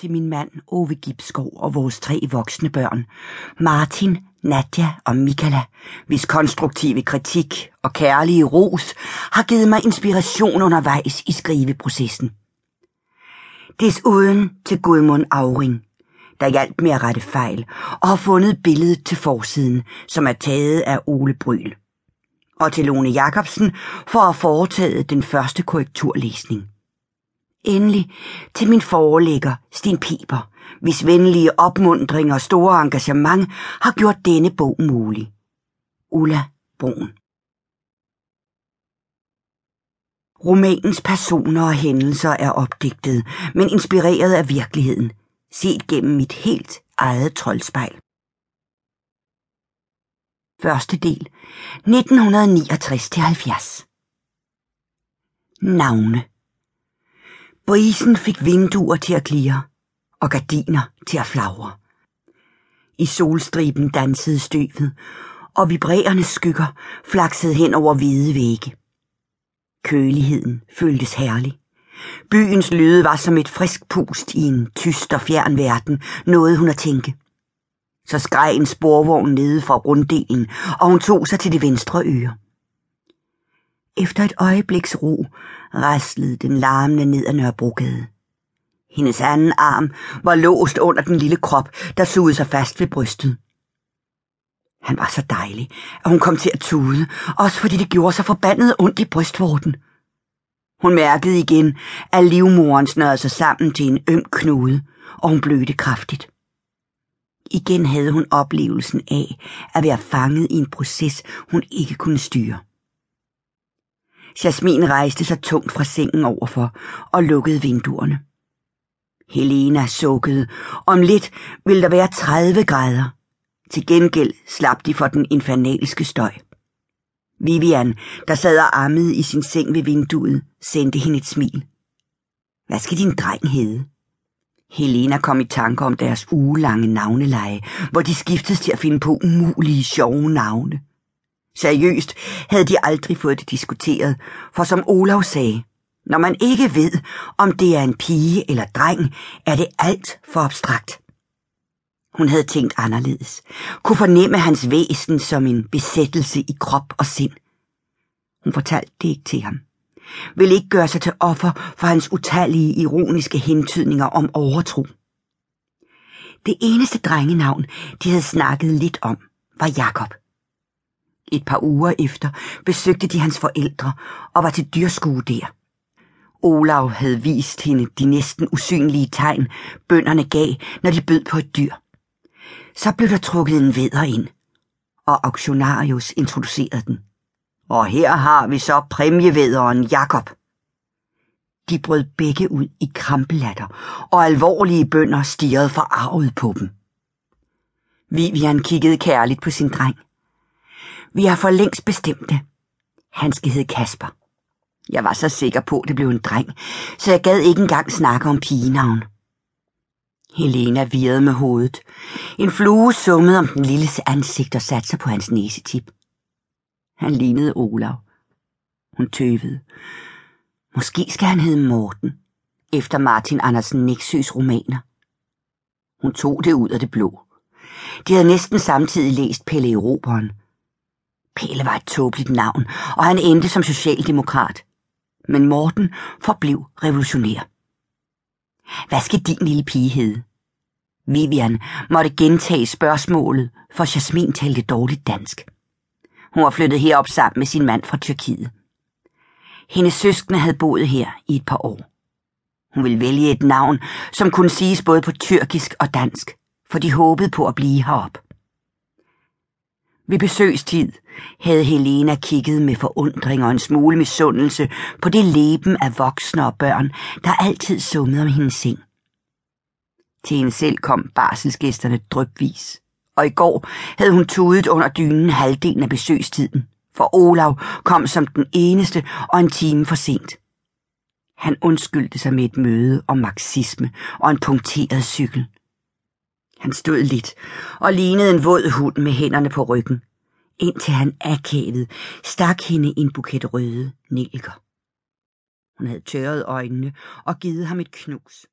til min mand Ove Gibskov og vores tre voksne børn, Martin, Nadja og Michaela, hvis konstruktive kritik og kærlige ros har givet mig inspiration undervejs i skriveprocessen. Desuden til Gudmund Auring, der hjalp med at rette fejl og har fundet billedet til forsiden, som er taget af Ole Bryl. Og til Lone Jacobsen for at foretage den første korrekturlæsning. Endelig. Til min forelægger, Sten Piper, hvis venlige opmundring og store engagement har gjort denne bog mulig. Ulla Brun Romanens personer og hændelser er opdigtet, men inspireret af virkeligheden, set gennem mit helt eget troldspejl. Første del. 1969-70 Navne. Brisen fik vinduer til at klire og gardiner til at flagre. I solstriben dansede støvet, og vibrerende skygger flaksede hen over hvide vægge. Køligheden føltes herlig. Byens lyde var som et frisk pust i en tyst og fjern verden, noget hun at tænke. Så skreg en sporvogn nede fra runddelen, og hun tog sig til det venstre øre. Efter et øjebliks ro raslede den larmende ned ad Nørrebrogade. Hendes anden arm var låst under den lille krop, der sugede sig fast ved brystet. Han var så dejlig, at hun kom til at tude, også fordi det gjorde sig forbandet ondt i brystvorten. Hun mærkede igen, at livmoren snørede sig sammen til en øm knude, og hun blødte kraftigt. Igen havde hun oplevelsen af at være fanget i en proces, hun ikke kunne styre. Jasmin rejste sig tungt fra sengen overfor og lukkede vinduerne. Helena sukkede. Om lidt ville der være 30 grader. Til gengæld slap de for den infernalske støj. Vivian, der sad og ammede i sin seng ved vinduet, sendte hende et smil. Hvad skal din dreng hedde? Helena kom i tanke om deres ugelange navneleje, hvor de skiftes til at finde på umulige, sjove navne. Seriøst havde de aldrig fået det diskuteret, for som Olav sagde, når man ikke ved, om det er en pige eller dreng, er det alt for abstrakt. Hun havde tænkt anderledes, kunne fornemme hans væsen som en besættelse i krop og sind. Hun fortalte det ikke til ham. Vil ikke gøre sig til offer for hans utallige ironiske hentydninger om overtro. Det eneste drengenavn, de havde snakket lidt om, var Jakob. Et par uger efter besøgte de hans forældre og var til dyrskue der. Olav havde vist hende de næsten usynlige tegn, bønderne gav, når de bød på et dyr. Så blev der trukket en veder ind, og auktionarius introducerede den. Og her har vi så præmievederen Jakob. De brød begge ud i krampelatter, og alvorlige bønder stirrede forarvet på dem. Vivian kiggede kærligt på sin dreng. Vi har for længst bestemt det. Han skal hedde Kasper. Jeg var så sikker på, at det blev en dreng, så jeg gad ikke engang snakke om pigenavn. Helena virrede med hovedet. En flue summede om den lille ansigt og satte sig på hans næsetip. Han lignede Olav. Hun tøvede. Måske skal han hedde Morten, efter Martin Andersen Nexøs romaner. Hun tog det ud af det blå. De havde næsten samtidig læst Pelle Eroberen. Pelle var et tåbeligt navn, og han endte som socialdemokrat. Men Morten forblev revolutionær. Hvad skal din lille pige hedde? Vivian måtte gentage spørgsmålet, for Jasmin talte dårligt dansk. Hun var flyttet herop sammen med sin mand fra Tyrkiet. Hendes søskende havde boet her i et par år. Hun ville vælge et navn, som kunne siges både på tyrkisk og dansk, for de håbede på at blive herop. Ved besøgstid havde Helena kigget med forundring og en smule misundelse på det leben af voksne og børn, der altid summede om hendes seng. Til hende selv kom barselsgæsterne drypvis, og i går havde hun tudet under dynen halvdelen af besøgstiden, for Olav kom som den eneste og en time for sent. Han undskyldte sig med et møde om marxisme og en punkteret cykel. Han stod lidt og lignede en våd hund med hænderne på ryggen, indtil han akavet stak hende en buket røde nælker. Hun havde tørret øjnene og givet ham et knus.